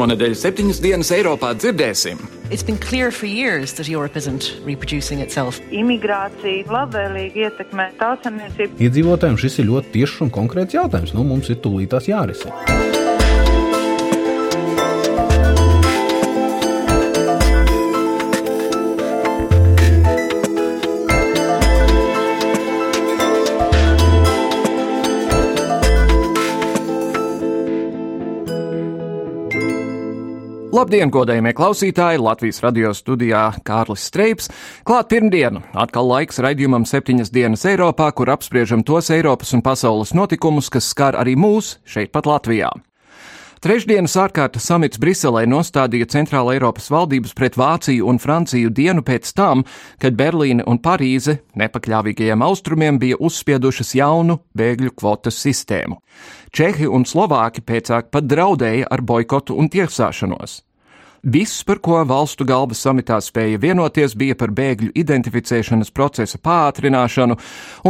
Šonadēļ septiņas dienas Eiropā dzirdēsim. It's been clear for years that Europe isn't reproducing itself. Imigrācija labvēlīgi ietekmē tautsamiesību. Iedzīvotājiem šis ir ļoti tiešs un konkrēts jautājums. Nu, mums ir tūlīt tās jārisina. Labdien, godējumie klausītāji! Latvijas radio studijā Kārlis Streips. Klāt pirmdiena, atkal laiks raidījumam septiņas dienas Eiropā, kur apspriežam tos Eiropas un pasaules notikumus, kas skar arī mūs šeit pat Latvijā. Trešdienas ārkārtas samits Briselē nostādīja Centrāla Eiropas valdības pret Vāciju un Franciju dienu pēc tam, kad Berlīne un Parīze nepakļāvīgajiem austrumiem bija uzspiedušas jaunu bēgļu kvotas sistēmu. Čehi un Slovāki pēcāk pat draudēja ar boikotu un tiesāšanos. Viss, par ko valstu galvas samitā spēja vienoties, bija par bēgļu identificēšanas procesa pātrināšanu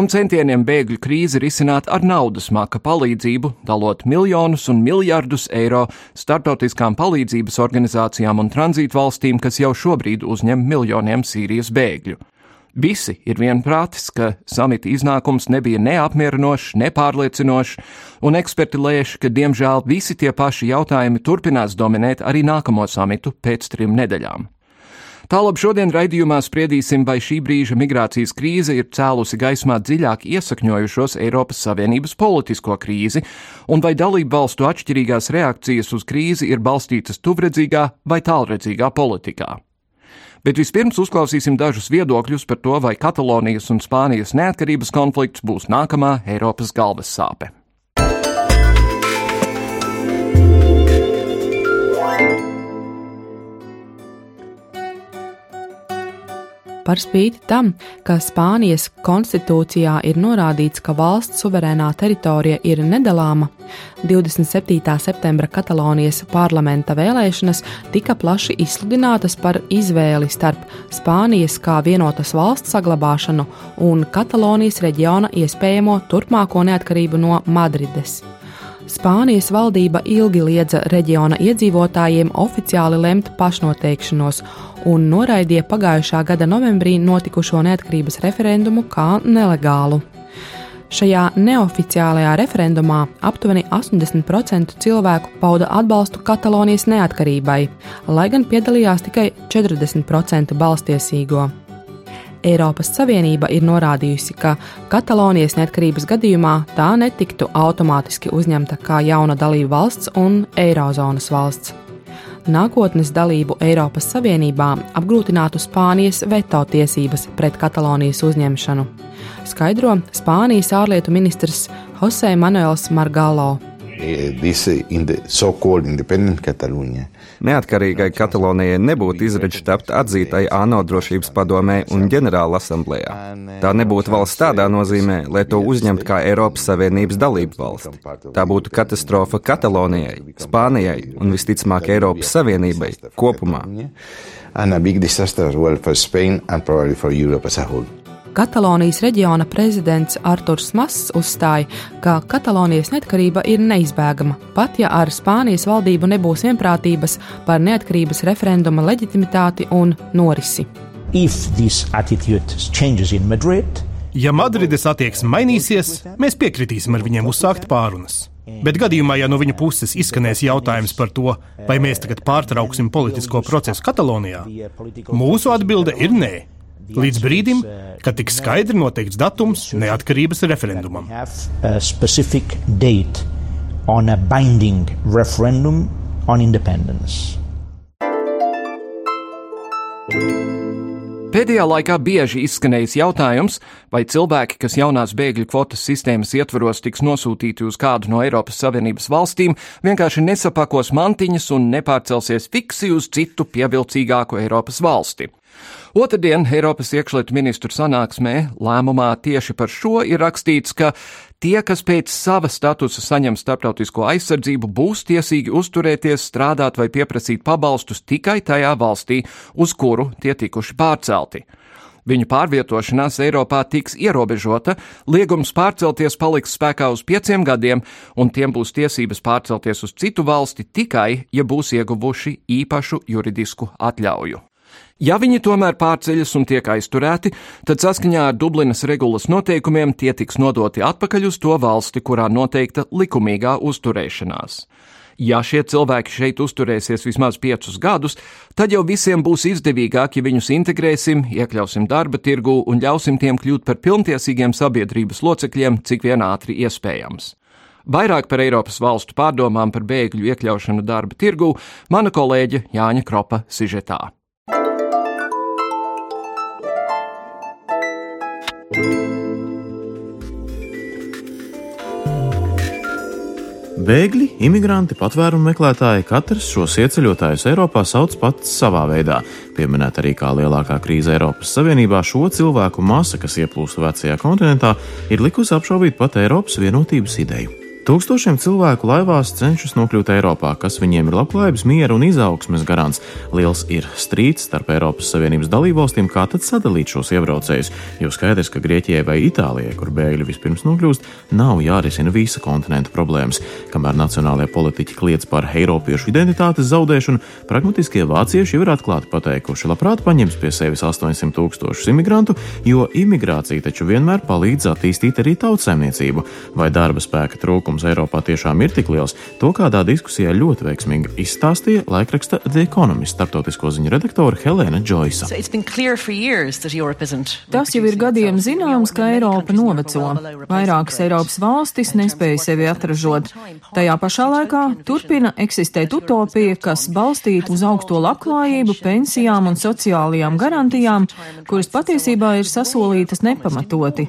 un centieniem bēgļu krīzi risināt ar naudas maka palīdzību, dalot miljonus un miljardus eiro starptautiskām palīdzības organizācijām un tranzītvalstīm, kas jau šobrīd uzņem miljoniem Sīrijas bēgļu. Visi ir vienprātis, ka samita iznākums nebija neapmierinošs, nepārliecinošs, un eksperti lēš, ka diemžēl visi tie paši jautājumi turpinās dominēt arī nākamo samitu pēc trim nedēļām. Tālāk šodien raidījumā spriedīsim, vai šī brīža migrācijas krīze ir cēlusi gaismā dziļāk iesakņojušos Eiropas Savienības politisko krīzi, un vai dalību valstu atšķirīgās reakcijas uz krīzi ir balstītas tuvredzīgā vai tālredzīgā politikā. Bet vispirms uzklausīsim dažus viedokļus par to, vai Katalonijas un Spānijas neatkarības konflikts būs nākamā Eiropas galvas Par spīti tam, ka Spānijas konstitūcijā ir norādīts, ka valsts suverēnā teritorija ir nedalāma, 27. septembra Katalonijas parlamenta vēlēšanas tika plaši izsludinātas par izvēli starp Spānijas kā vienotas valsts saglabāšanu un Katalonijas reģiona iespējamo turpmāko neatkarību no Madrides. Spānijas valdība ilgi liedza reģiona iedzīvotājiem oficiāli lemt pašnoteikšanos un noraidīja pagājušā gada novembrī notikušo neatkarības referendumu kā nelegālu. Šajā neoficiālajā referendumā aptuveni 80% cilvēku pauda atbalstu Katalonijas neatkarībai, lai gan piedalījās tikai 40% balstiesīgo. Eiropas Savienība ir norādījusi, ka Katalonijas neatkarības gadījumā tā netiktu automātiski uzņemta kā jauna dalība valsts un Eirozonas valsts. Nākotnes dalību Eiropas Savienībā apgrūtinātu Spānijas veto tiesības pret Katalonijas uzņemšanu, skaidro Spānijas ārlietu ministrs Jose Manuels Margalo. Independent Catalonia. Neatkarīgai Katalonijai nebūtu izredzi tapt atzītai ANO drošības padomē un ģenerāla asamblējā. Tā nebūtu valsts tādā nozīmē, lai to uzņemtu kā Eiropas Savienības dalību valsti. Tā būtu katastrofa Katalonijai, Spānijai un visticamāk Eiropas Savienībai kopumā. And a big disaster as well for Spain and probably for Europe as a whole. Katalonijas reģiona prezidents Arturs Mass uzstāja, ka Katalonijas neatkarība ir neizbēgama, pat ja ar Spānijas valdību nebūs vienprātības par neatkarības referenduma leģitimitāti un norisi. Madrid, ja Madrides attieksme mainīsies, mēs piekritīsim ar viņiem uzsākt pārunas. Bet gadījumā, ja no viņa puses izskanēs jautājums par to, vai mēs tagad pārtrauksim politisko procesu Katalonijā, mūsu atbilde ir nē līdz brīdim, kad tiks skaidri noteikts datums neatkarības referendumam. Pēdējā laikā bieži izskanējis jautājums, vai cilvēki, kas jaunās bēgļu kvotas sistēmas ietvaros tiks nosūtīti uz kādu no Eiropas Savienības valstīm, vienkārši nesapakos mantiņas un nepārcelsies fiksi uz citu pievilcīgāku Eiropas valsti. Otradien Eiropas iekšlietu ministru sanāksmē lēmumā tieši par šo ir rakstīts, ka tie, kas pēc sava statusa saņem starptautisko aizsardzību, būs tiesīgi uzturēties, strādāt vai pieprasīt pabalstus tikai tajā valstī, uz kuru tie tikuši pārcelti. Viņu pārvietošanās Eiropā tiks ierobežota, liegums pārcelties paliks spēkā uz pieciem gadiem, un tiem būs tiesības pārcelties uz citu valsti tikai, ja būs ieguvuši īpašu juridisku atļauju. Ja viņi tomēr pārceļas un tiek aizturēti, tad saskaņā ar Dublinas regulas noteikumiem tie tiks nodoti atpakaļ uz to valsti, kurā noteikta likumīgā uzturēšanās. Ja šie cilvēki šeit uzturēsies vismaz piecus gadus, tad jau visiem būs izdevīgāk, ja viņus integrēsim, iekļausim darba tirgu un ļausim tiem kļūt par pilntiesīgiem sabiedrības locekļiem, cik vien ātri iespējams. Vairāk par Eiropas valstu pārdomām par bēgļu iekļaušanu darba tirgu mana kolēģe Jāņa Kropa sižetā. Bēgļi, imigranti, patvērumu meklētāji katrs šos ieceļotājus Eiropā sauc pats savā veidā. Pieminēt arī kā lielākā krīze Eiropas Savienībā šo cilvēku masa, kas ieplūst vecajā kontinentā, ir likusi apšaubīt pat Eiropas vienotības ideju. Tūkstošiem cilvēku laivās cenšas nokļūt Eiropā, kas viņiem ir labklājības, miera un izaugsmes garants. Liels ir strīds starp Eiropas Savienības dalībvalstīm, kā tad sadalīt šos iebraucējus, jo skaidrs, ka Grieķijai vai Itālijai, kur bēgļi vispirms nokļūst, nav jārisina visa kontinenta problēmas. Kamēr nacionālajie politiķi kliedz par eiropiešu identitātes zaudēšanu, pragmatiskie vācieši jau ir atklāti pateikuši, labprāt paņems pie sevis 800 tūkstošus imigrantu, jo imigrācija taču vienmēr palīdz attīstīt arī tautsēmniecību vai darba spēka trūkumu trūkums Eiropā tiešām ir tik liels, to kādā diskusijā ļoti veiksmīgi izstāstīja laikraksta The Economist starptautisko ziņu redaktore Helēna Džoisa. Tas jau ir gadiem zināms, ka Eiropa noveco. Vairākas Eiropas valstis nespēja sevi atražot. Tajā pašā laikā turpina eksistēt utopija, kas balstīta uz augsto labklājību, pensijām un sociālajām garantijām, kuras patiesībā ir sasolītas nepamatoti.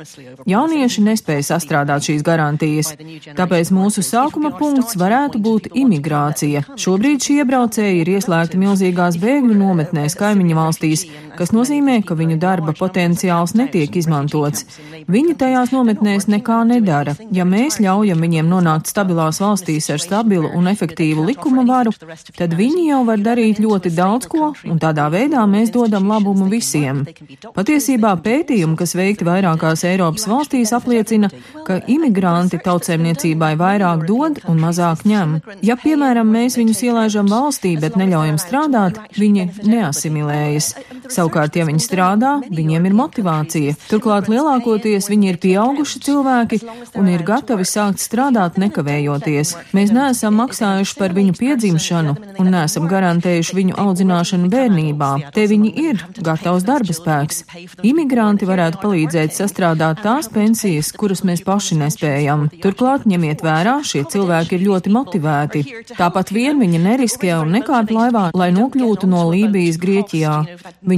Jaunieši nespēja sastrādāt šīs garantijas, tāpēc Tāpēc mūsu sākuma punkts varētu būt imigrācija. Šobrīd šie iebraucēji ir ieslēgti milzīgās bēgļu nometnēs kaimiņu valstīs, kas nozīmē, ka viņu darba potenciāls netiek izmantots. Viņi tajās nometnēs nekā nedara. Ja mēs ļaujam viņiem nonākt stabilās valstīs ar stabilu un efektīvu likuma varu, tad viņi jau var darīt ļoti daudz ko, un tādā veidā mēs dodam labumu visiem. Patiesībā pētījumi, kas veikti vairākās Eiropas valstīs, apliecina, ka imigranti tautsēmniecībai lai vairāk dod un mazāk ņem. Ja, piemēram, mēs viņus ielaižam valstī, bet neļaujam strādāt, viņi neasimilējas. Savukārt, ja viņi strādā, viņiem ir motivācija. Turklāt lielākoties viņi ir pieauguši cilvēki un ir gatavi sākt strādāt nekavējoties. Mēs neesam maksājuši par viņu piedzimšanu un neesam garantējuši viņu audzināšanu bērnībā. Te viņi ir gatavs darba spēks. Imigranti varētu palīdzēt sastrādāt tās pensijas, kuras mēs paši nespējam. Turklāt ņemiet vērā, šie cilvēki ir ļoti motivēti. Tāpat vien viņi neriskē un nekāp laivā, lai nokļūtu no Lībijas Grieķijā.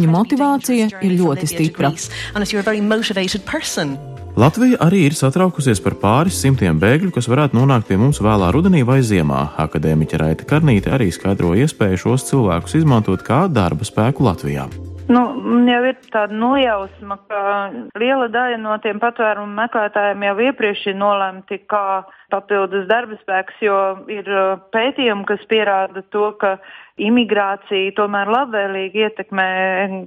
Viņu motivācija ir ļoti stipra. Latvija arī ir satraukusies par pāris simtiem bēgļu, kas varētu nonākt pie mums vēlā rudenī vai ziemā. Akadēmiķa Raita Karnīte arī skaidro iespēju šos cilvēkus izmantot kā darba spēku Latvijā. Nu, jau ir tāda nojausma, ka liela daļa no tiem patvērumu meklētājiem jau iepriekš ir nolemti kā papildus darba spēks, jo ir uh, pētījumi, kas pierāda to, ka imigrācija tomēr labvēlīgi ietekmē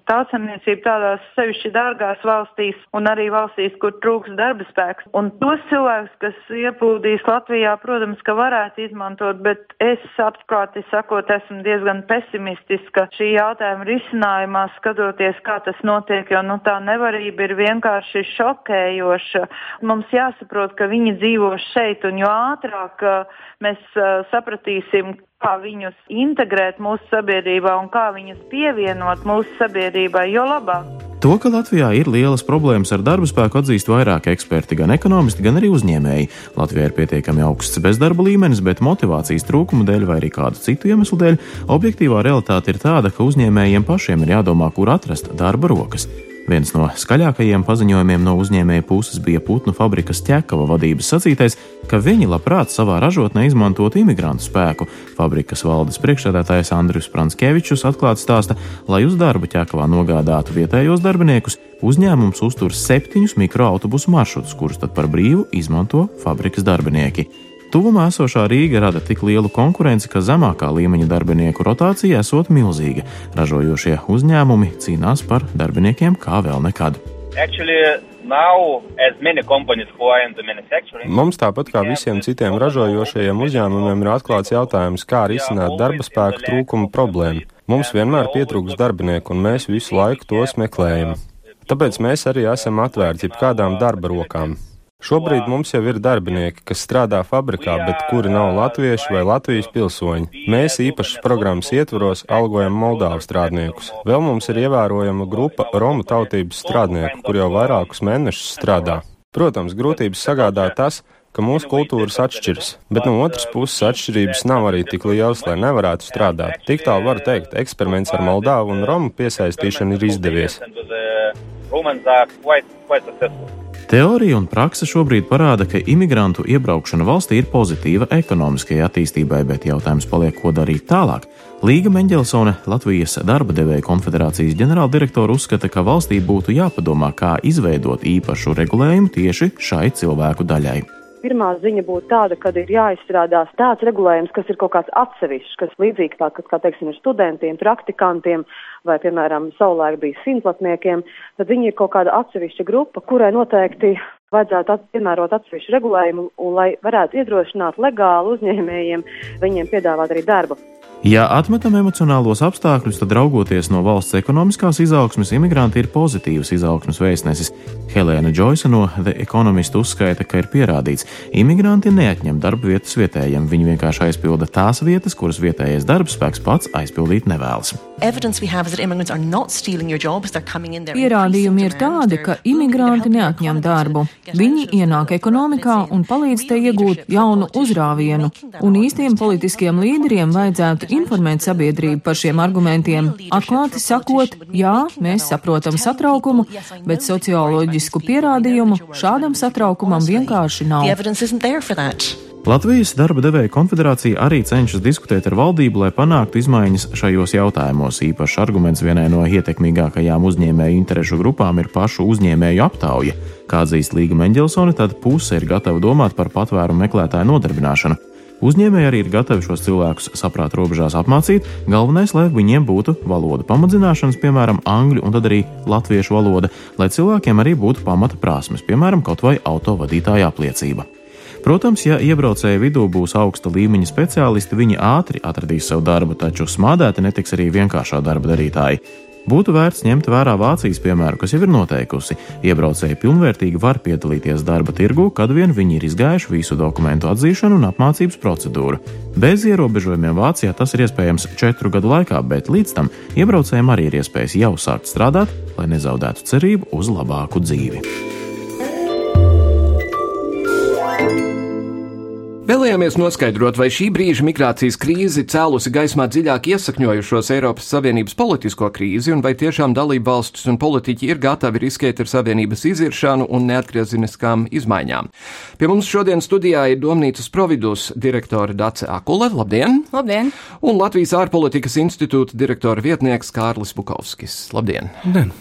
tautsamniecību tādās sevišķi dārgās valstīs un arī valstīs, kur trūks darba spēks. Un tos cilvēkus, kas ieplūdīs Latvijā, protams, ka varētu izmantot, bet es atklāti sakot, esmu diezgan pesimistiska šī jautājuma risinājumā, skatoties, kā tas notiek, jo nu, tā nevarība ir vienkārši šokējoša. Mums jāsaprot, ka viņi dzīvo šeit, un jo ātrāk mēs uh, sapratīsim, kā viņus integrēt mūsu sabiedrībā un kā viņus pievienot mūsu sabiedrībai, jo labāk. To, ka Latvijā ir lielas problēmas ar darba spēku, atzīst vairāk eksperti, gan ekonomisti, gan arī uzņēmēji. Latvijā ir pietiekami augsts bezdarba līmenis, bet motivācijas trūkuma dēļ vai arī kādu citu iemeslu dēļ objektīvā realitāte ir tāda, ka uzņēmējiem pašiem ir jādomā, kur atrast darba rokas. Viens no skaļākajiem paziņojumiem no uzņēmēja puses bija putnu fabrikas ķekava vadības sacītais, ka viņi labprāt savā ražotnē izmantotu imigrantu spēku. Fabrikas valdes priekšsēdētājs Andrius Pranskevičus atklāti stāsta, lai uz darbu ķekavā nogādātu vietējos darbiniekus, uzņēmums uztur septiņus mikroautobusu maršrutus, kurus tad par brīvu izmanto fabrikas darbinieki. Tuvumā esošā Rīga rada tik lielu konkurenci, ka zemākā līmeņa darbinieku rotācija esot milzīga. Ražojošie uzņēmumi cīnās par darbiniekiem kā vēl nekad. Actually, now, Mums tāpat kā visiem citiem ražojošajiem uzņēmumiem ir atklāts jautājums, kā risināt darba spēku trūkuma problēmu. Mums vienmēr pietrūks darbinieku, un mēs visu laiku tos meklējam. Tāpēc mēs arī esam atvērti jebkādām darba rokām. Šobrīd mums jau ir darbinieki, kas strādā fabrikā, bet kuri nav latvieši vai Latvijas pilsoņi. Mēs īpašas programmas ietvaros algojam Moldāvu strādniekus. Vēl mums ir ievērojama grupa Romu tautības strādnieku, kur jau vairākus mēnešus strādā. Protams, grūtības sagādā tas, ka mūsu kultūras atšķiras, bet no otras puses atšķirības nav arī tik lielas, lai nevarētu strādāt. Tik tālu var teikt, eksperiments ar Moldāvu un Romu piesaistīšanu ir izdevies. Teorija un praksa šobrīd parāda, ka imigrantu iebraukšana valstī ir pozitīva ekonomiskajai attīstībai, bet jautājums paliek, ko darīt tālāk. Līga Mendelsone, Latvijas darba devēja konfederācijas ģenerāldirektora, uzskata, ka valstī būtu jāpadomā, kā izveidot īpašu regulējumu tieši šai cilvēku daļai pirmā ziņa būtu tāda, ka ir jāizstrādās tāds regulējums, kas ir kaut kāds atsevišķs, kas līdzīgi tā, kas, kā teiksim, ir studentiem, praktikantiem vai, piemēram, savulaik bija simtlatniekiem, tad viņi ir kaut kāda atsevišķa grupa, kurai noteikti vajadzētu at, piemērot atsevišķu regulējumu, un lai varētu iedrošināt legāli uzņēmējiem viņiem piedāvāt arī darbu. Ja atmetam emocionālos apstākļus, tad raugoties no valsts ekonomiskās izaugsmes, imigranti ir pozitīvas izaugsmes vēstnesis. Helēna Džoisa no The Economist uzskaita, ka ir pierādīts, ka imigranti neatņem darba vietas vietējiem, viņi vienkārši aizpilda tās vietas, kuras vietējais darbspēks pats aizpildīt nevēlas. Pierādījumi ir tādi, ka imigranti neatņem darbu. Viņi ienāk ekonomikā un palīdz te iegūt jaunu uzrāvienu, un īstiem politiskiem līderiem vajadzētu informēt sabiedrību par šiem argumentiem. Atklāti sakot, jā, mēs saprotam satraukumu, bet socioloģisku pierādījumu šādam satraukumam vienkārši nav. Latvijas darba devēja konfederācija arī cenšas diskutēt ar valdību, lai panāktu izmaiņas šajos jautājumos. Īpašs arguments vienai no ietekmīgākajām uzņēmēju interešu grupām ir pašu uzņēmēju aptauja. Kā atzīst Līga Mendelsone, tad puse ir gatava domāt par patvērumu meklētāju nodarbināšanu. Uzņēmēji arī ir gatavi šos cilvēkus saprāta robežās apmācīt. Galvenais, lai viņiem būtu valoda pamatzināšanas, piemēram, angļu un tad arī latviešu valoda, lai cilvēkiem arī būtu pamata prasmes, piemēram, kaut vai autovadītāja apliecība. Protams, ja iebraucēju vidū būs augsta līmeņa speciālisti, viņi ātri atradīs savu darbu, taču smādēti netiks arī vienkāršā darba darītāji. Būtu vērts ņemt vērā Vācijas piemēru, kas jau ir noteikusi, iebraucēji pilnvērtīgi var piedalīties darba tirgu, kad vien viņi ir izgājuši visu dokumentu atzīšanu un apmācības procedūru. Bez ierobežojumiem Vācijā tas ir iespējams četru gadu laikā, bet līdz tam iebraucējiem arī ir iespējas jau sākt strādāt, lai nezaudētu cerību uz labāku dzīvi. Vēlējāmies noskaidrot, vai šī brīža migrācijas krīze cēlusi gaismā dziļāk iesakņojušos Eiropas Savienības politisko krīzi, un vai tiešām dalību valstis un politiķi ir gatavi riskēt ar Savienības iziršanu un neatgriezeniskām izmaiņām. Pie mums šodien studijā ir Domnīcas Providus direktore Dace Akule. Labdien! Labdien! Un Latvijas ārpolitikas institūta direktora vietnieks Kārlis Bukovskis. Labdien! Labdien.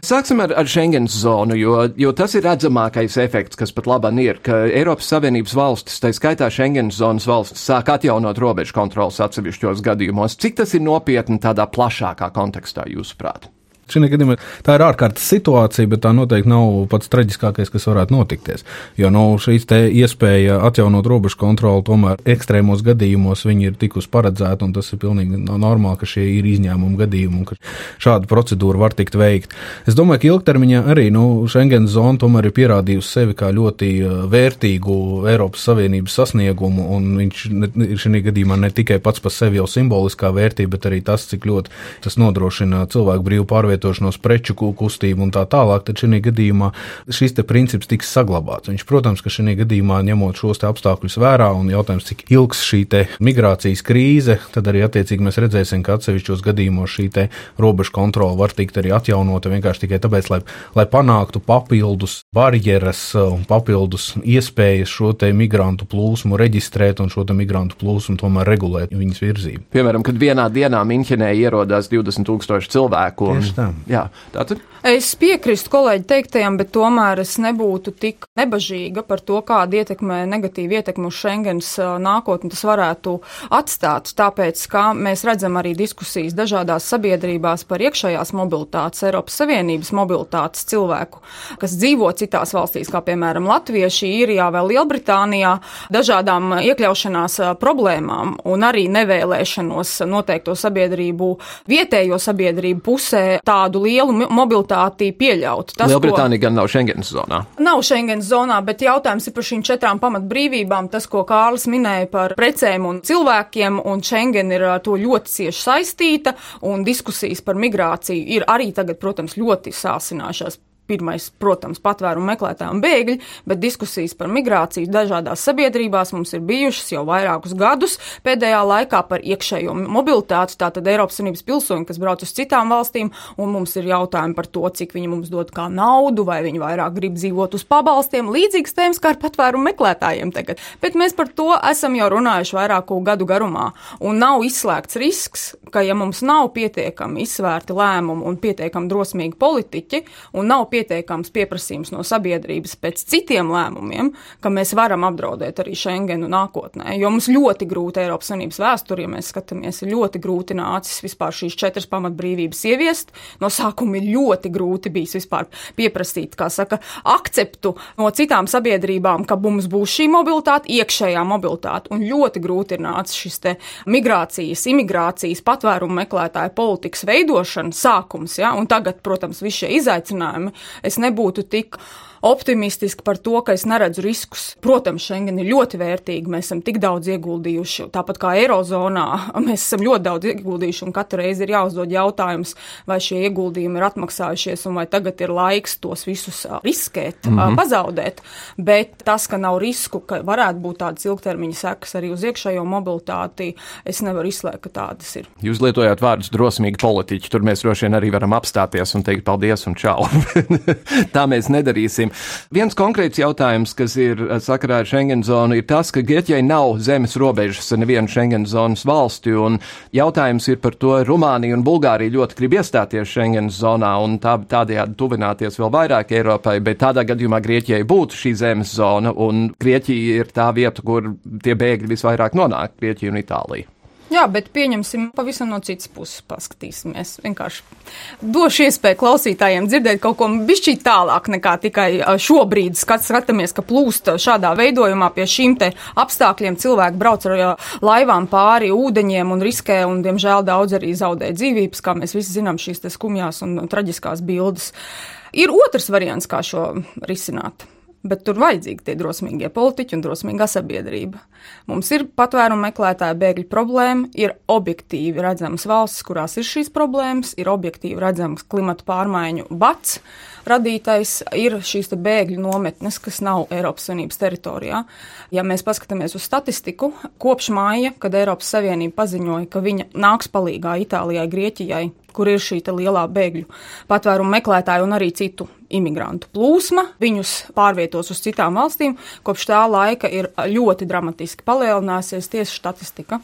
Sāksim ar, ar Schengens zonu, jo, jo tas ir redzamākais efekts, kas pat labāk ir, ka Eiropas Savienības valstis, tā skaitā Schengens zonas valstis, sāk atjaunot robežu kontrolas atsevišķos gadījumos. Cik tas ir nopietni tādā plašākā kontekstā, jūsuprāt? Gadījumā tā ir ārkārtas situācija, bet tā noteikti nav pats traģiskākais, kas varētu notikties. Jo nu, šīs iespēja atjaunot robežu kontroli tomēr ekstrēmos gadījumos viņi ir tikus paredzēti, un tas ir pilnīgi normāli, ka šie ir izņēmumi gadījumi un ka šāda procedūra var tikt veikt. Es domāju, ka ilgtermiņā arī nu, Schengen zona tomēr ir pierādījusi sevi kā ļoti uh, vērtīgu Eiropas Savienības sasniegumu, un viņš ir šī gadījumā ne tikai pats par sevi jau simboliskā vērtība, bet arī tas, cik ļoti tas nodrošina cilvēku brīvu pārvietošanos pārvietošanos, preču kustību un tā tālāk, tad šī gadījumā šis princips tiks saglabāts. Viņš, protams, ka šī gadījumā ņemot šos apstākļus vērā un jautājums, cik ilgs šī migrācijas krīze, tad arī attiecīgi mēs redzēsim, ka atsevišķos gadījumos šī robežu kontrole var tikt arī atjaunota vienkārši tikai tāpēc, lai, lai panāktu papildus barjeras un papildus iespējas šo migrantu plūsmu reģistrēt un šo migrantu plūsmu tomēr regulēt viņas virzību. Piemēram, kad vienā dienā Minhenē ierodās 20 tūkstoši cilvēku. Un. Jā, tātad. Es piekrītu kolēģi teiktajam, bet tomēr es nebūtu tik nebažīga par to, kāda ietekme, negatīva ietekme uz Schengens nākotni tas varētu atstāt. Tāpēc, kā mēs redzam arī diskusijas dažādās sabiedrībās par iekšējās mobilitātes, Eiropas Savienības mobilitātes cilvēku, kas dzīvo citās valstīs, kā piemēram Latvieši, Īrijā vai Lielbritānijā, dažādām iekļaušanās problēmām un arī nevēlēšanos noteikto sabiedrību, vietējo sabiedrību pusē tādu lielu mobilitāti rezultāti pieļauti. Tas, Lielbritānija ko... gan nav Schengens zonā. Nav Schengens zonā, bet jautājums ir par šīm četrām pamatbrīvībām. Tas, ko Kārlis minēja par precēm un cilvēkiem, un Schengen ir to ļoti cieši saistīta, un diskusijas par migrāciju ir arī tagad, protams, ļoti sāsinājušās Pirmais, protams, patvērumu meklētāji un bēgļi, bet diskusijas par migrāciju dažādās sabiedrībās mums ir bijušas jau vairākus gadus pēdējā laikā par iekšējo mobilitāti. Tātad Eiropas Savienības pilsoņi, kas brauc uz citām valstīm, un mums ir jautājumi par to, cik viņi mums dod kā naudu, vai viņi vairāk grib dzīvot uz pabalstiem. Līdzīgs tēmas kā ar patvērumu meklētājiem tagad. Bet mēs par to esam jau runājuši vairāku gadu garumā, un nav izslēgts risks, ka ja mums nav pietiekami izsvērti lēmumi un pietiekami drosmīgi politiķi, un nav pietiekami pietiekams pieprasījums no sabiedrības pēc citiem lēmumiem, ka mēs varam apdraudēt arī Schengenu nākotnē. Jo mums ļoti grūti Eiropas Savienības vēsturē, ja mēs skatāmies, ir ļoti grūti nācis vispār šīs četras pamatbrīvības ieviest. No sākuma ir ļoti grūti bijis vispār pieprasīt, kā saka, akceptu no citām sabiedrībām, ka mums būs šī mobilitāte, iekšējā mobilitāte. Un ļoti grūti ir nācis šis te migrācijas, imigrācijas, patvērumu meklētāju politikas veidošanas sākums. Ja? Un tagad, protams, visi šie izaicinājumi es nebūtu tik optimistiski par to, ka es neredzu riskus. Protams, Schengen ir ļoti vērtīga. Mēs esam tik daudz ieguldījuši, tāpat kā Eirozonā. Mēs esam ļoti daudz ieguldījuši, un katru reizi ir jāuzdod jautājums, vai šie ieguldījumi ir atmaksājušies, un vai tagad ir laiks tos visus riskēt, mm -hmm. pazaudēt. Bet tas, ka nav risku, ka varētu būt tādas ilgtermiņa sekas arī uz iekšējo mobilitāti, es nevaru izslēgt, ka tādas ir. Jūs lietojāt vārdus drosmīgi politiķi. Tur mēs droši vien arī varam apstāties un teikt paldies un čau. Tā mēs nedarīsim valstīm. Viens konkrēts jautājums, kas ir eh, sakarā ar Schengen zonu, ir tas, ka Grieķijai nav zemes robežas ar nevienu Schengen zonas valsti, un jautājums ir par to, Rumānija un Bulgārija ļoti grib iestāties Schengen zonā un tā, tādējādi tuvināties vēl vairāk Eiropai, bet tādā gadījumā Grieķijai būtu šī zemes zona, un Grieķija ir tā vieta, kur tie bēgļi visvairāk nonāk - Grieķija un Itālija. Jā, bet pieņemsim pavisam no citas puses, paskatīsimies. Vienkārši došu iespēju klausītājiem dzirdēt kaut ko bišķīt tālāk nekā tikai šobrīd skats, skatāmies, ka plūst šādā veidojumā pie šīm te apstākļiem cilvēki brauc ar laivām pāri ūdeņiem un riskē, un diemžēl daudz arī zaudē dzīvības, kā mēs visi zinām šīs te skumjās un traģiskās bildes. Ir otrs variants, kā šo risināt. Bet tur vajadzīgi tie drosmīgie politiķi un drosmīgā sabiedrība. Mums ir patvērumu meklētāja bēgļu problēma, ir objektīvi redzamas valstis, kurās ir šīs problēmas, ir objektīvi redzams klimata pārmaiņu bats radītais, ir šīs bēgļu nometnes, kas nav Eiropas Savienības teritorijā. Ja mēs paskatāmies uz statistiku, kopš māja, kad Eiropas Savienība paziņoja, ka viņa nāks palīgā Itālijai, Grieķijai, kur ir šī lielā bēgļu patvērumu meklētāju un arī citu imigrantu plūsma. Viņus pārvietos uz citām valstīm. Kopš tā laika ir ļoti dramatiski palielinājusies tieši statistika.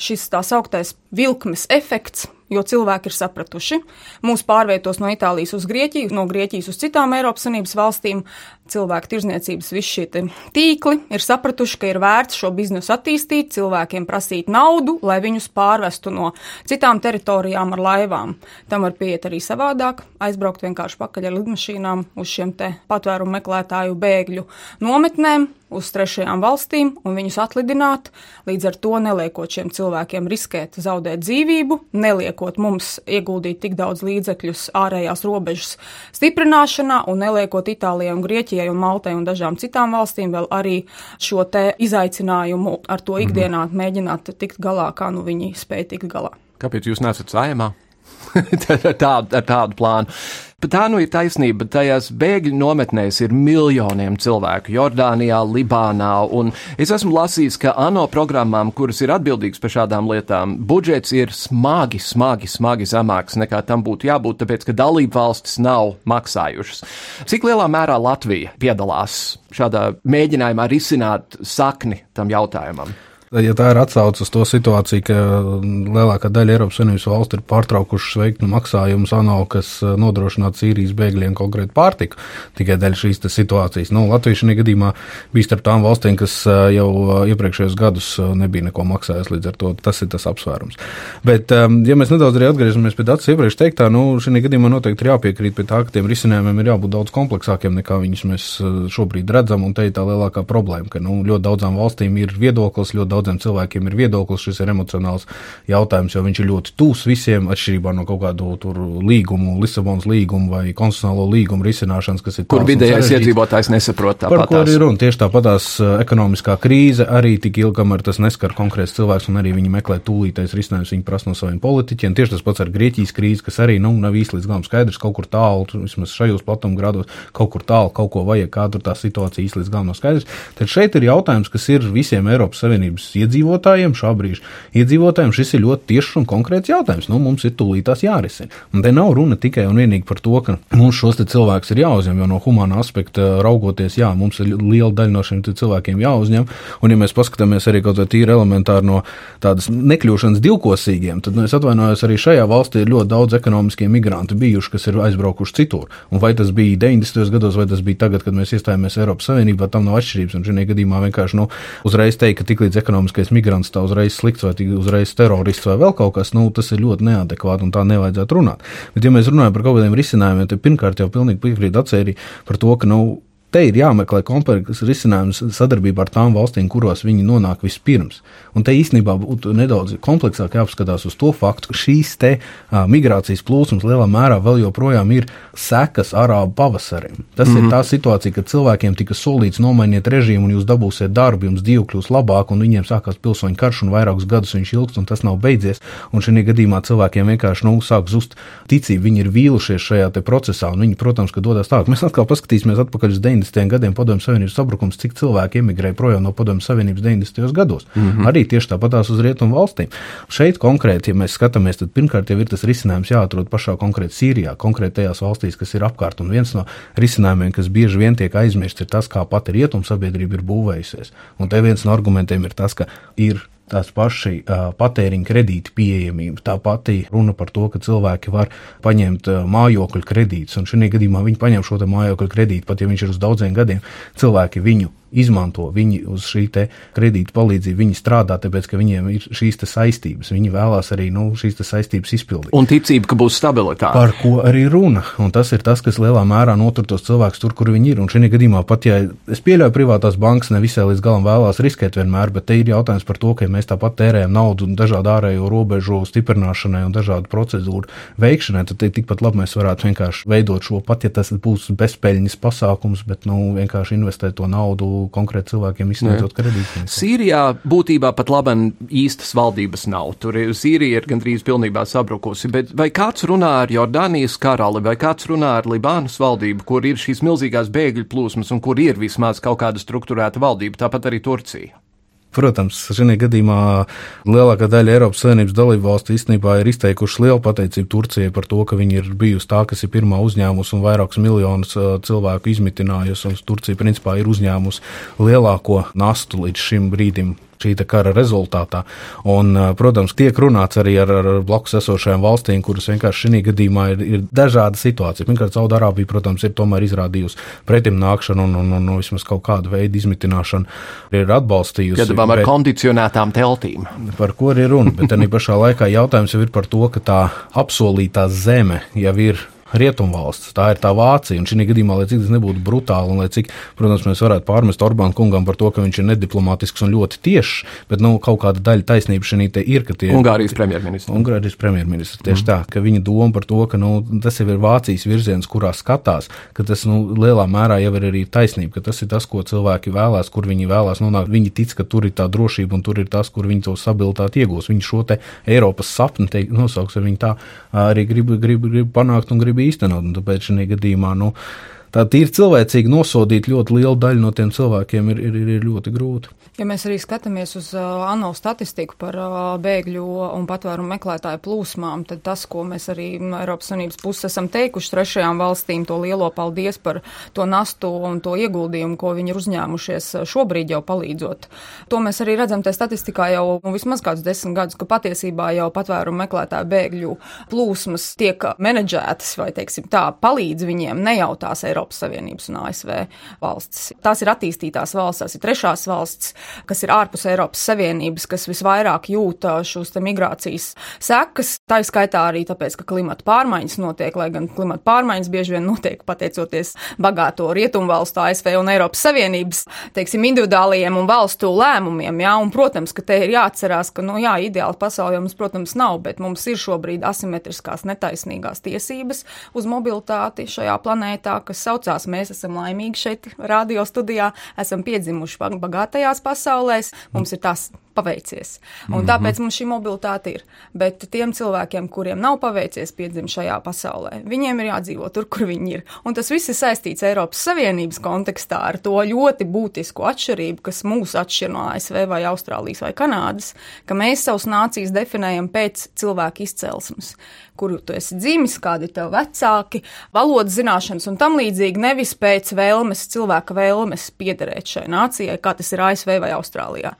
Šis tā sauktais vilkmes efekts jo cilvēki ir sapratuši. Mūs pārvietos no Itālijas uz Grieķiju, no Grieķijas uz citām Eiropas Savienības valstīm. Cilvēku tirzniecības visi šie tīkli ir sapratuši, ka ir vērts šo biznesu attīstīt, cilvēkiem prasīt naudu, lai viņus pārvestu no citām teritorijām ar laivām. Tam var pieiet arī savādāk, aizbraukt vienkārši pakaļ ar lidmašīnām uz šiem te patvērumu meklētāju bēgļu nometnēm, uz trešajām valstīm un viņus atlidināt, līdz ar to neliekot šiem cilvēkiem riskēt zaudēt dzīvību, neliekot mums ieguldīt tik daudz līdzekļus ārējās robežas stiprināšanā un neliekot Itālijai un Grieķijai un Maltai un dažām citām valstīm vēl arī šo te izaicinājumu ar to ikdienā mēģināt tikt galā, kā nu viņi spēj tikt galā. Kāpēc jūs nesat saimā? tā, ar tādu plānu. Bet tā nu ir taisnība. Tajās bēgļu nometnēs ir miljoniem cilvēku Jordānijā, Libānā, es esmu lasījis, ka ANO programmām, kuras ir atbildīgas par šādām lietām, budžets ir smagi, smagi, smagi zemāks nekā tam būtu jābūt, tāpēc, ka dalību valstis nav maksājušas. Cik lielā mērā Latvija piedalās šādā mēģinājumā risināt sakni tam jautājumam? Ja tā ir atsauce uz to situāciju, ka lielākā daļa Eiropas Savienības valstu ir pārtraukušas veikt maksājumus ANO, kas uh, nodrošinātu Sīrijas bēgļiem konkrēti pārtiku, tikai dēļ šīs situācijas. Nu, Latvija šajā gadījumā bija starp tām valstīm, kas uh, jau uh, iepriekšējos gadus nebija neko maksājis, līdz ar to tas ir tas apsvērums. Bet, um, ja mēs nedaudz arī atgriežamies pie Dācis iepriekš teiktā, nu, šajā gadījumā noteikti ir jāpiekrīt pie tā, ka tiem risinājumiem ir jābūt daudz kompleksākiem nekā viņus mēs šobrīd redzam, un te ir tā lielākā problēma, ka nu, ļoti daudzām valstīm ir viedoklis, ļoti daudz daudziem cilvēkiem ir viedoklis, šis ir emocionāls jautājums, jo viņš ir ļoti tūs visiem, atšķirībā no kaut kādu tur līgumu, Lisabonas līgumu vai konstitucionālo līgumu risināšanas, kas ir. Kur vidējais iedzīvotājs nesaprot tāpat. Par ko arī runa? Tieši tāpatās eh, ekonomiskā krīze arī tik ilgi, kamēr tas neskar konkrēts cilvēks un arī viņi meklē tūlītais risinājums, viņi prasa no saviem politiķiem. Tieši tas pats ar Grieķijas krīzi, kas arī nu, nav īsti līdz galam skaidrs, kaut kur tālu, vismaz šajos platumgrādos, kaut kur tālu, kaut ko vajag, kāda ir tā situācija īsti līdz galam nav skaidrs. Tad šeit ir jautājums, kas ir visiem Eiropas Savienības iedzīvotājiem, šā brīža iedzīvotājiem šis ir ļoti tiešs un konkrēts jautājums. Nu, mums ir tūlītās jārisina. Un te nav runa tikai un vienīgi par to, ka mums šos cilvēkus ir jāuzņem, jo no humāna aspekta raugoties, jā, mums ir liela daļa no šiem cilvēkiem jāuzņem. Un, ja mēs paskatāmies arī kaut kā tīri elementāri no tādas nekļūšanas divkosīgiem, tad nu, es atvainojos, arī šajā valstī ir ļoti daudz ekonomiskie migranti bijuši, kas ir aizbraukuši citur. Un vai tas bija 90. gados, vai tas bija tagad, kad mēs iestājāmies Eiropas Savienībā, tam nav atšķirības. Un šajā gadījumā vienkārši nu, uzreiz teikt, ka tiklīdz ekonomiskais migrants tā uzreiz slikts vai uzreiz terorists vai vēl kaut kas, nu, tas ir ļoti neadekvāti un tā nevajadzētu runāt. Bet, ja mēs runājam par kaut kādiem risinājumiem, tad pirmkārt jau pilnīgi piekrīt atcerī par to, ka, nu, Te ir jāmeklē komplekss risinājums sadarbībā ar tām valstīm, kuros viņi nonāk vispirms. Un te īstenībā būtu nedaudz kompleksāk jāapskatās uz to faktu, ka šīs te uh, migrācijas plūsmas lielā mērā vēl joprojām ir sekas arābu pavasarim. Tas mm -hmm. ir mhm. tā situācija, kad cilvēkiem tika solīts nomainiet režīmu un jūs dabūsiet darbu, jums dzīve kļūs labāk, un viņiem sākās pilsoņu karš un vairākus gadus viņš ilgs, un tas nav beidzies. Un šajā gadījumā cilvēkiem vienkārši nu, sāk zust ticība, viņi ir vīlušies šajā procesā, un viņi, protams, ka dodas tālāk. Mēs atkal paskatīsimies atpakaļ uz 90. 90. gadiem Padomju Savienības sabrukums, cik cilvēki emigrēja projām no Padomju Savienības 90. gados. Mm -hmm. Arī tieši tāpatās uz rietumu valstīm. Šeit konkrēti, ja mēs skatāmies, tad pirmkārt jau ir tas risinājums jāatrod pašā konkrēti Sīrijā, konkrētajās valstīs, kas ir apkārt. Un viens no risinājumiem, kas bieži vien tiek aizmirsts, ir tas, kā pati rietumu sabiedrība ir būvējusies. Un te viens no argumentiem ir tas, ka ir tās paši uh, patēriņa kredīti pieejamība. Tā pati runa par to, ka cilvēki var paņemt uh, mājokļu kredītus, un šajā gadījumā viņi paņem šo mājokļu kredītu, pat ja viņš ir uz daudziem gadiem, cilvēki viņu izmanto, viņi uz šī kredīta palīdzību, viņi strādā, tāpēc, ka viņiem ir šīs saistības. Viņi vēlās arī nu, šīs saistības izpildīt. Un ticība, ka būs stabilitāte. Par ko arī runa. Un tas ir tas, kas lielā mērā notur tos cilvēkus tur, kur viņi ir. Un šajā gadījumā pat, ja es pieļauju, privātās bankas nevisai līdz galam vēlās riskēt vienmēr, bet te ir jautājums par to, ka ja mēs tāpat tērējam naudu dažādu ārējo robežu stiprināšanai un dažādu procedūru veikšanai, tad tikpat labi mēs varētu vienkārši veidot šo pat, ja tas būs bezpeļņas pasākums, bet nu, vienkārši investēt to naudu konkrēti cilvēkiem izsniedzot kredītus. Sīrijā būtībā pat labi īstas valdības nav. Tur Sīrija ir gandrīz pilnībā sabrukusi, bet vai kāds runā ar Jordānijas karali, vai kāds runā ar Libānas valdību, kur ir šīs milzīgās bēgļu plūsmas un kur ir vismaz kaut kāda struktūrēta valdība, tāpat arī Turcija? Protams, šajā gadījumā lielākā daļa Eiropas Savienības dalību valstu īstenībā ir izteikuši lielu pateicību Turcijai par to, ka viņi ir bijusi tā, kas ir pirmā uzņēmusi un vairākus miljonus cilvēku izmitinājusi, Turcija principā ir uzņēmusi lielāko nastu līdz šim brīdim šī kara rezultātā. Un, protams, tiek runāts arī ar, ar blakus esošajām valstīm, kuras vienkārši šī gadījumā ir, ir dažāda situācija. Pirmkārt, Saudārābija, protams, ir tomēr izrādījusi pretimnākšanu un, un, un, un vismaz kaut kādu veidu izmitināšanu ir atbalstījusi. Gadījumā ar kondicionētām teltīm. Par ko ir runa, bet arī pašā laikā jautājums jau ir par to, ka tā apsolītā zeme jau ir rietumvalsts, tā ir tā Vācija. Un šī gadījumā, lai cik tas nebūtu brutāli, un lai cik, protams, mēs varētu pārmest Orbānu kungam par to, ka viņš ir nediplomātisks un ļoti tiešs, bet nu, kaut kāda daļa taisnība šī ir. Tie, Ungārijas premjerministrs. Ungārijas premjerministrs tieši mm. tā, ka viņa doma par to, ka nu, tas jau ir Vācijas virziens, kurā skatās, ka tas nu, lielā mērā jau ir arī taisnība, ka tas ir tas, ko cilvēki vēlās, kur viņi vēlās nonākt. Viņi tic, ka tur ir tā drošība un tur ir tas, kur viņi to stabilitāti iegūs. Viņi šo te Eiropas sapni, teikt, nosauks, viņi tā arī grib, grib, grib panākt un grib īstenot. Tāpēc šajā gadījumā, nu, tā tīri cilvēcīgi nosodīt ļoti lielu daļu no tiem cilvēkiem ir, ir, ir ļoti grūti. Ja mēs arī skatāmies uz uh, ANO statistiku par uh, bēgļu un patvērumu meklētāju plūsmām, tad tas, ko mēs arī Eiropas Savienības puses esam teikuši trešajām valstīm, to lielo paldies par to nastu un to ieguldījumu, ko viņi ir uzņēmušies šobrīd jau palīdzot. To mēs arī redzam tajā statistikā jau nu, vismaz kādus desmit gadus, ka patiesībā jau patvērumu meklētāju bēgļu plūsmas tiek menedžētas vai, teiksim, tā palīdz viņiem, nejautās Eiropas Savienības un ASV valstis. Tās ir attīstītās valsts, tās ir trešās valsts kas ir ārpus Eiropas Savienības, kas visvairāk jūt šos migrācijas sekas. Tā ir skaitā arī tāpēc, ka klimata pārmaiņas notiek, lai gan klimata pārmaiņas bieži vien notiek pateicoties bagāto rietumvalstu, ASV un Eiropas Savienības, teiksim, individuālajiem un valstu lēmumiem. Jā, un, protams, ka te ir jāatcerās, ka, nu, jā, ideāli pasaulē mums, protams, nav, bet mums ir šobrīd asimetriskās netaisnīgās tiesības uz mobilitāti šajā planētā, kas saucās, mēs esam laimīgi šeit radio studijā, esam piedzimuši bagātajās pasaulēs. Mums ir tas paveicies. Un mm -hmm. tāpēc mums šī mobilitāte ir. Bet tiem cilvēkiem, kuriem nav paveicies piedzimt šajā pasaulē, viņiem ir jādzīvo tur, kur viņi ir. Un tas viss ir saistīts Eiropas Savienības kontekstā ar to ļoti būtisku atšķirību, kas mūs atšķir no ASV vai Austrālijas vai Kanādas, ka mēs savus nācijas definējam pēc cilvēku izcelsmes kuru tu esi dzimis, kādi ir tevi vecāki, valodas zināšanas un tam līdzīgi, nevis pēc vēlmes, cilvēka vēlmes piederēt šai nācijai, kā tas ir ASV vai Austrālijā.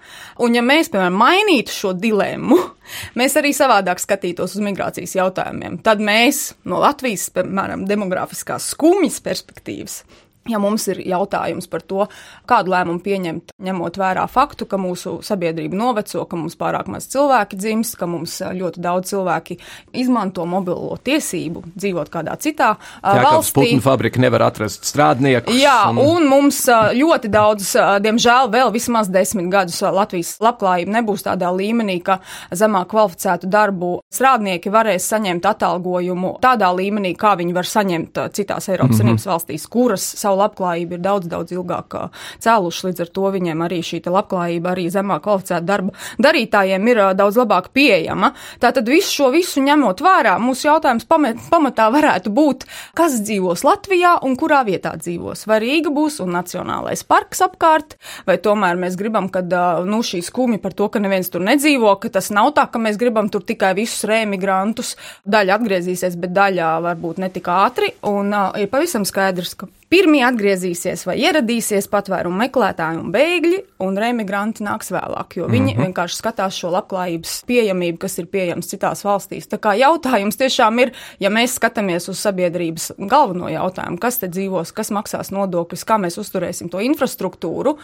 Un ja mēs, piemēram, mainītu šo dilemmu, mēs arī savādāk skatītos uz migrācijas jautājumiem, tad mēs no Latvijas, piemēram, demografiskās skumjas perspektīvas Ja mums ir jautājums par to, kādu lēmumu pieņemt, ņemot vērā faktu, ka mūsu sabiedrība noveco, ka mums pārāk maz cilvēki dzimst, ka mums ļoti daudz cilvēki izmanto mobilo tiesību dzīvot kādā citā Jā, valstī. Putnu fabrika nevar atrast strādnieku. Jā, un... un mums ļoti daudz, diemžēl, vēl vismaz desmit gadus Latvijas labklājība nebūs tādā līmenī, ka zemāk kvalificētu darbu strādnieki varēs saņemt atalgojumu tādā līmenī, kā viņi var saņemt citās Eiropas mm -hmm. Savienības valstīs, kuras savu labklājību ir daudz, daudz ilgāk cēluši. Līdz ar to viņiem arī šī labklājība, arī zemāk kvalificēta darba darītājiem ir daudz labāk pieejama. Tātad visu šo visu ņemot vērā, mūsu jautājums pamatā varētu būt, kas dzīvos Latvijā un kurā vietā dzīvos. Vai Rīga būs un Nacionālais parks apkārt, vai tomēr mēs gribam, ka nu, šī skumja par to, ka neviens tur nedzīvo, ka tas nav tā, ka mēs gribam tur tikai visus rēmigrantus. Daļa atgriezīsies, bet daļā varbūt ne tik ātri. Un uh, ir pavisam skaidrs, ka Pirmie atgriezīsies vai ieradīsies patvērumu meklētāji un bēgļi, un remigranti nāks vēlāk, jo viņi mm -hmm. vienkārši skatās šo labklājības pieejamību, kas ir pieejams citās valstīs. Tā kā jautājums tiešām ir, ja mēs skatāmies uz sabiedrības galveno jautājumu, kas te dzīvos, kas maksās nodokļus, kā mēs uzturēsim to infrastruktūru,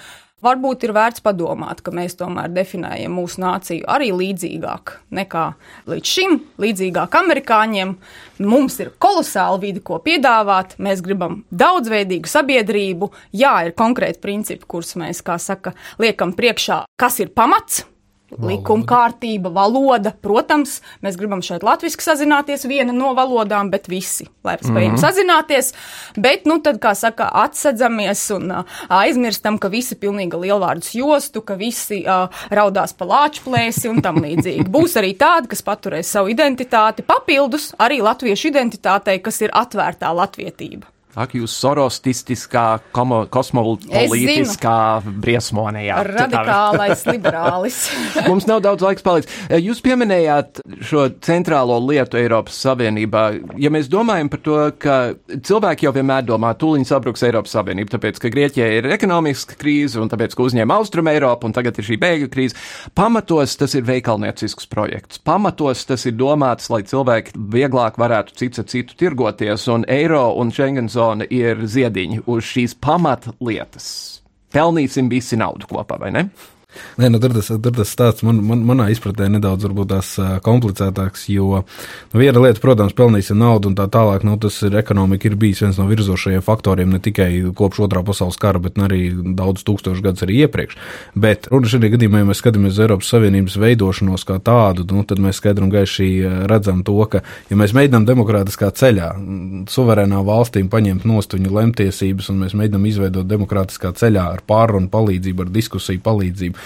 Varbūt ir vērts padomāt, ka mēs tomēr definējam mūsu nāciju arī līdzīgāk nekā līdz šim, līdzīgāk amerikāņiem. Mums ir kolosāla vide, ko piedāvāt. Mēs gribam daudzveidīgu sabiedrību. Jā, ir konkrēti principi, kurus mēs, kā saka, liekam priekšā, kas ir pamats Likuma kārtība, valoda, protams, mēs gribam šeit latviešu sazināties, viena no valodām, bet visi, lai spējam mm -hmm. sazināties. Bet, nu, tad, kā saka, atsedzamies un uh, aizmirstam, ka visi pilnīgi lielvārdus jostu, ka visi uh, raudās pa lāčplēsi un tam līdzīgi. Būs arī tādi, kas paturēs savu identitāti, papildus arī latviešu identitātei, kas ir atvērtā latvietība. Ak, jūs sorostistiskā, kosmopolitiskā briesmonijā. Radikālais liberālis. Mums nav daudz laiks paliks. Eh, jūs pieminējāt šo centrālo lietu Eiropas Savienībā. Ja mēs domājam par to, ka cilvēki jau vienmēr domā, tūliņ sabruks Eiropas Savienība, tāpēc, ka Grieķijai ir ekonomiska krīze un tāpēc, ka uzņēma Austrum Eiropu un tagad ir šī bēgļu krīze, pamatos tas ir veikalniecisks projekts. Pamatos tas ir domāts, lai cilvēki vieglāk varētu cits ar citu tirgoties un eiro un Schengen zonu miljoni ir ziediņi uz šīs pamatlietas. Pelnīsim visi naudu kopā, vai ne? Nē, nu, tur, tas, tur tas stāsts man, man, manā izpratnē nedaudz tās, komplicētāks, jo nu, viena lieta, protams, pelnīsim naudu un tā tālāk, nu, tas ir ekonomika ir bijis viens no virzošajiem faktoriem ne tikai kopš otrā pasaules kara, bet arī daudz tūkstošu gadus arī iepriekš. Bet runa šajā gadījumā, ja mēs skatāmies uz Eiropas Savienības veidošanos kā tādu, nu, tad mēs skaidri un gaiši redzam to, ka, ja mēs mēģinām demokrātiskā ceļā suverēnā valstīm paņemt nost viņu lemtiesības un mēs mēģinām izveidot demokrātiskā ceļā ar pārunu palīdzību, ar diskusiju palīdzību,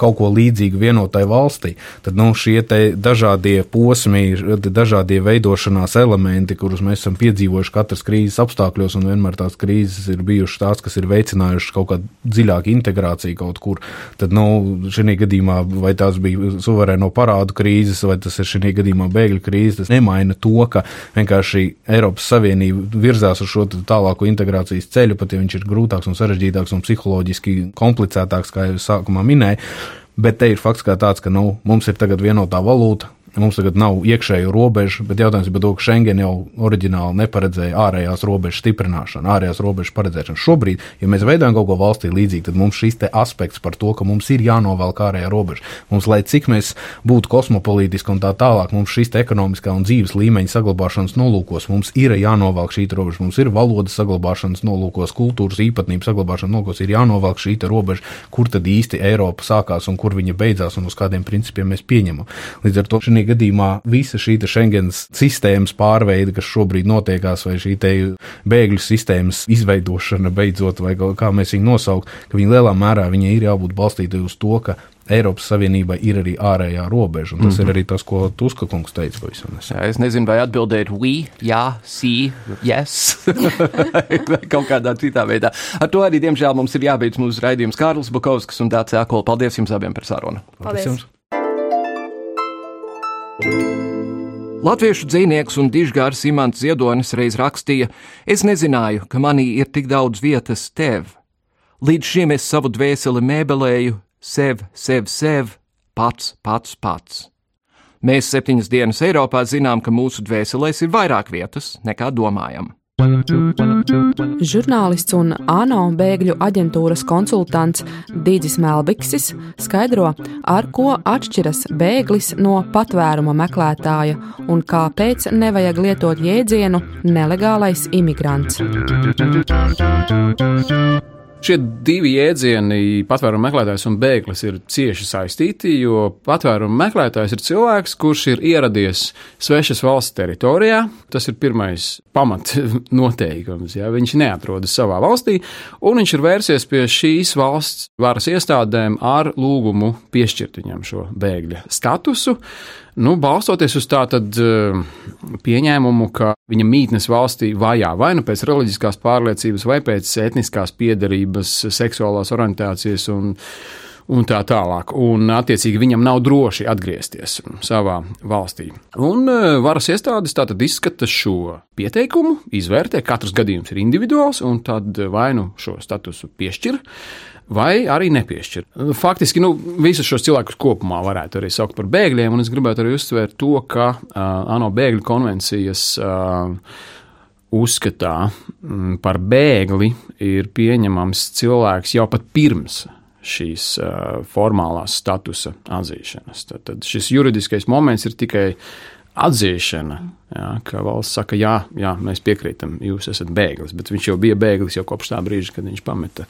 kaut ko līdzīgu vienotai valstī, tad nu, šie dažādie posmi, dažādie veidošanās elementi, kurus mēs esam piedzīvojuši katras krīzes apstākļos, un vienmēr tās krīzes ir bijušas tās, kas ir veicinājušas kaut kādu dziļāku integrāciju kaut kur, tad nu, šī gadījumā vai tās bija suverēno parādu krīzes, vai tas ir šī gadījumā bēgļu krīze, tas nemaina to, ka vienkārši Eiropas Savienība virzās uz šo tālāko integrācijas ceļu, pat ja viņš ir grūtāks un sarežģītāks un psiholoģiski komplicētāks, kā jau sākumā minēju. Bet te ir fakts kā tāds, ka nu, mums ir tagad vienotā valūta, Mums tagad nav iekšēju robežu, bet jautājums ir par to, ka Schengen jau oriģināli neparedzēja ārējās robežas stiprināšanu, ārējās robežas paredzēšanu. Šobrīd, ja mēs veidojam kaut ko valstī līdzīgu, tad mums šis aspekts par to, ka mums ir jānovelk ārējā robeža. Mums, lai cik mēs būtu kosmopolītiski un tā tālāk, mums šis ekonomiskā un dzīves līmeņa saglabāšanas nolūkos, mums ir jānovelk šī robeža, mums ir valodas saglabāšanas nolūkos, kultūras īpatnību saglabāšanas nolūkos, ir jānovelk šī robeža, kur tad īsti Eiropa sākās un kur viņa beidzās un uz kādiem principiem mēs pieņemam. Līdz ar to šī gadījumā visa šī Schengens sistēmas pārveide, kas šobrīd notiekās, vai šī bēgļu sistēmas izveidošana beidzot, vai kā mēs viņu nosaukt, ka viņi lielā mērā viņai ir jābūt balstītai uz to, ka Eiropas Savienībai ir arī ārējā robeža. Tas mm -hmm. ir mhm. arī tas, ko Tuska kungs teica pavisam nesen. Es nezinu, vai atbildēt we, jā, sí, yes, vai kaut kādā citā veidā. Ar to arī, diemžēl, mums ir jābeidz mūsu raidījums Kārlis Bukovskis un Dācis Akola. Paldies jums abiem par sarunu. Paldies! Paldies. Latviešu dzinieks un dižgārs Imants Ziedonis reiz rakstīja: Es nezināju, ka manī ir tik daudz vietas tev. Līdz šim es savu dvēseli mēbelēju, sev, sev, sev, pats, pats, pats. Mēs septiņas dienas Eiropā zinām, ka mūsu dvēselēs ir vairāk vietas nekā domājam. Žurnālists un ANO bēgļu aģentūras konsultants Dīdzis Melbiksis skaidro, ar ko atšķiras bēglis no patvēruma meklētāja un kāpēc nevajag lietot jēdzienu nelegālais imigrants. Šie divi jēdzieni, patvērumu meklētājs un bēglis, ir cieši saistīti, jo patvērumu meklētājs ir cilvēks, kurš ir ieradies svešas valsts teritorijā. Tas ir pirmais pamatnoteikums. Ja? Viņš neatrodas savā valstī, un viņš ir vērsies pie šīs valsts varas iestādēm ar lūgumu piešķirt viņam šo bēgļa statusu. Nu, balstoties uz tādu eh, pieņēmumu, ka viņa mītnes valstī vajā vai nu pēc reliģiskās pārliecības, vai pēc etniskās piedarības, seksuālās orientācijas un, un tā tālāk. Un, attiecīgi, viņam nav droši atgriezties savā valstī. Un eh, varas iestādes tātad izskata šo pieteikumu, izvērtē, katrs gadījums ir individuāls, un tad vai nu šo statusu piešķir vai arī nepiešķir. Faktiski nu, visus šos cilvēkus kopumā varētu arī saukt par bēgļiem, un es gribētu arī uzsvērt to, ka uh, ANO bēgļu konvencijas uh, uzskatā par bēgli ir pieņemams cilvēks jau pat pirms šīs uh, formālās statusa atzīšanas. Tad, tad šis juridiskais moments ir tikai atzīšana, jā, ka valsts saka, jā, jā, mēs piekrītam, jūs esat bēglis, bet viņš jau bija bēglis jau kopš tā brīža, kad viņš pameta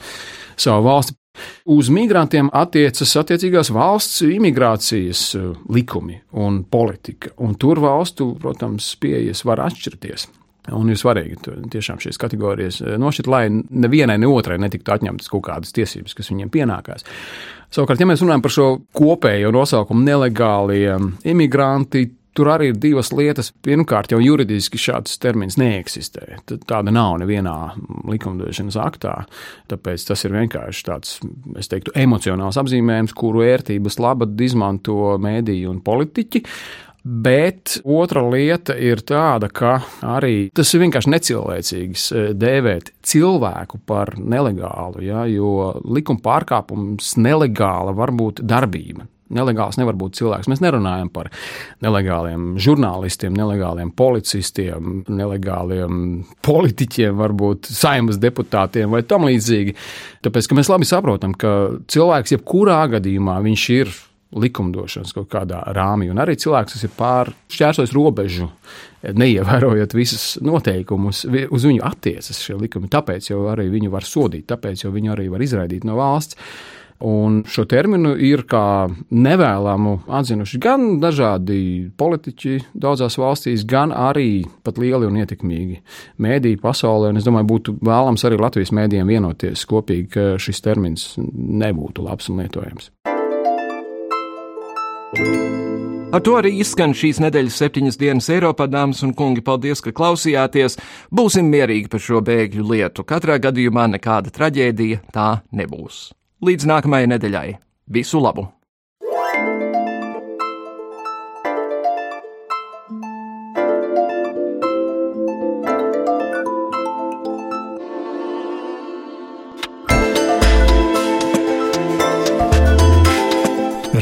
savu valsti. Uz migrantiem attiecas attiecīgās valsts imigrācijas likumi un politika, un tur valstu, protams, pieejas var atšķirties. Un ir svarīgi tiešām šīs kategorijas eh, nošķirt, lai nevienai, ne otrai netiktu atņemtas kaut kādas tiesības, kas viņiem pienākās. Savukārt, ja mēs runājam par šo kopējo nosaukumu nelegālie imigranti, Tur arī ir divas lietas. Pirmkārt, jau juridiski šāds termins neeksistē. Tāda nav nevienā likumdošanas aktā. Tāpēc tas ir vienkārši tāds, es teiktu, emocionāls apzīmējums, kuru ērtības labad izmanto mēdīji un politiķi. Bet otra lieta ir tāda, ka arī tas ir vienkārši necilvēcīgs eh, dēvēt cilvēku par nelegālu, ja, jo likuma pārkāpums nelegāla var būt darbība Nelegāls nevar būt cilvēks. Mēs nerunājam par nelegāliem žurnālistiem, nelegāliem policistiem, nelegāliem politiķiem, varbūt saimas deputātiem vai tam līdzīgi. Tāpēc, mēs labi saprotam, ka cilvēks jebkurā gadījumā viņš ir likumdošanas kaut kādā rāmī. Un arī cilvēks, kas ir pāršķērsojis robežu, neievērojot visus noteikumus, uz viņu attiecas šie likumi. Tāpēc jau arī viņu var sodīt, tāpēc jau viņu arī var izraidīt no valsts. Un šo terminu ir kā nevēlamu atzinuši gan dažādi politiķi daudzās valstīs, gan arī pat lieli un ietekmīgi mēdīji pasaulē. Un es domāju, būtu vēlams arī Latvijas mēdījiem vienoties kopīgi, ka šis termins nebūtu labs un lietojams. Ar to arī izskan šīs nedēļas septiņas dienas Eiropā, dāmas un kungi. Paldies, ka klausījāties. Būsim mierīgi par šo bēgļu lietu. Katrā gadījumā nekāda traģēdija tā nebūs. Līdz nākamajai nedēļai. Visu labu!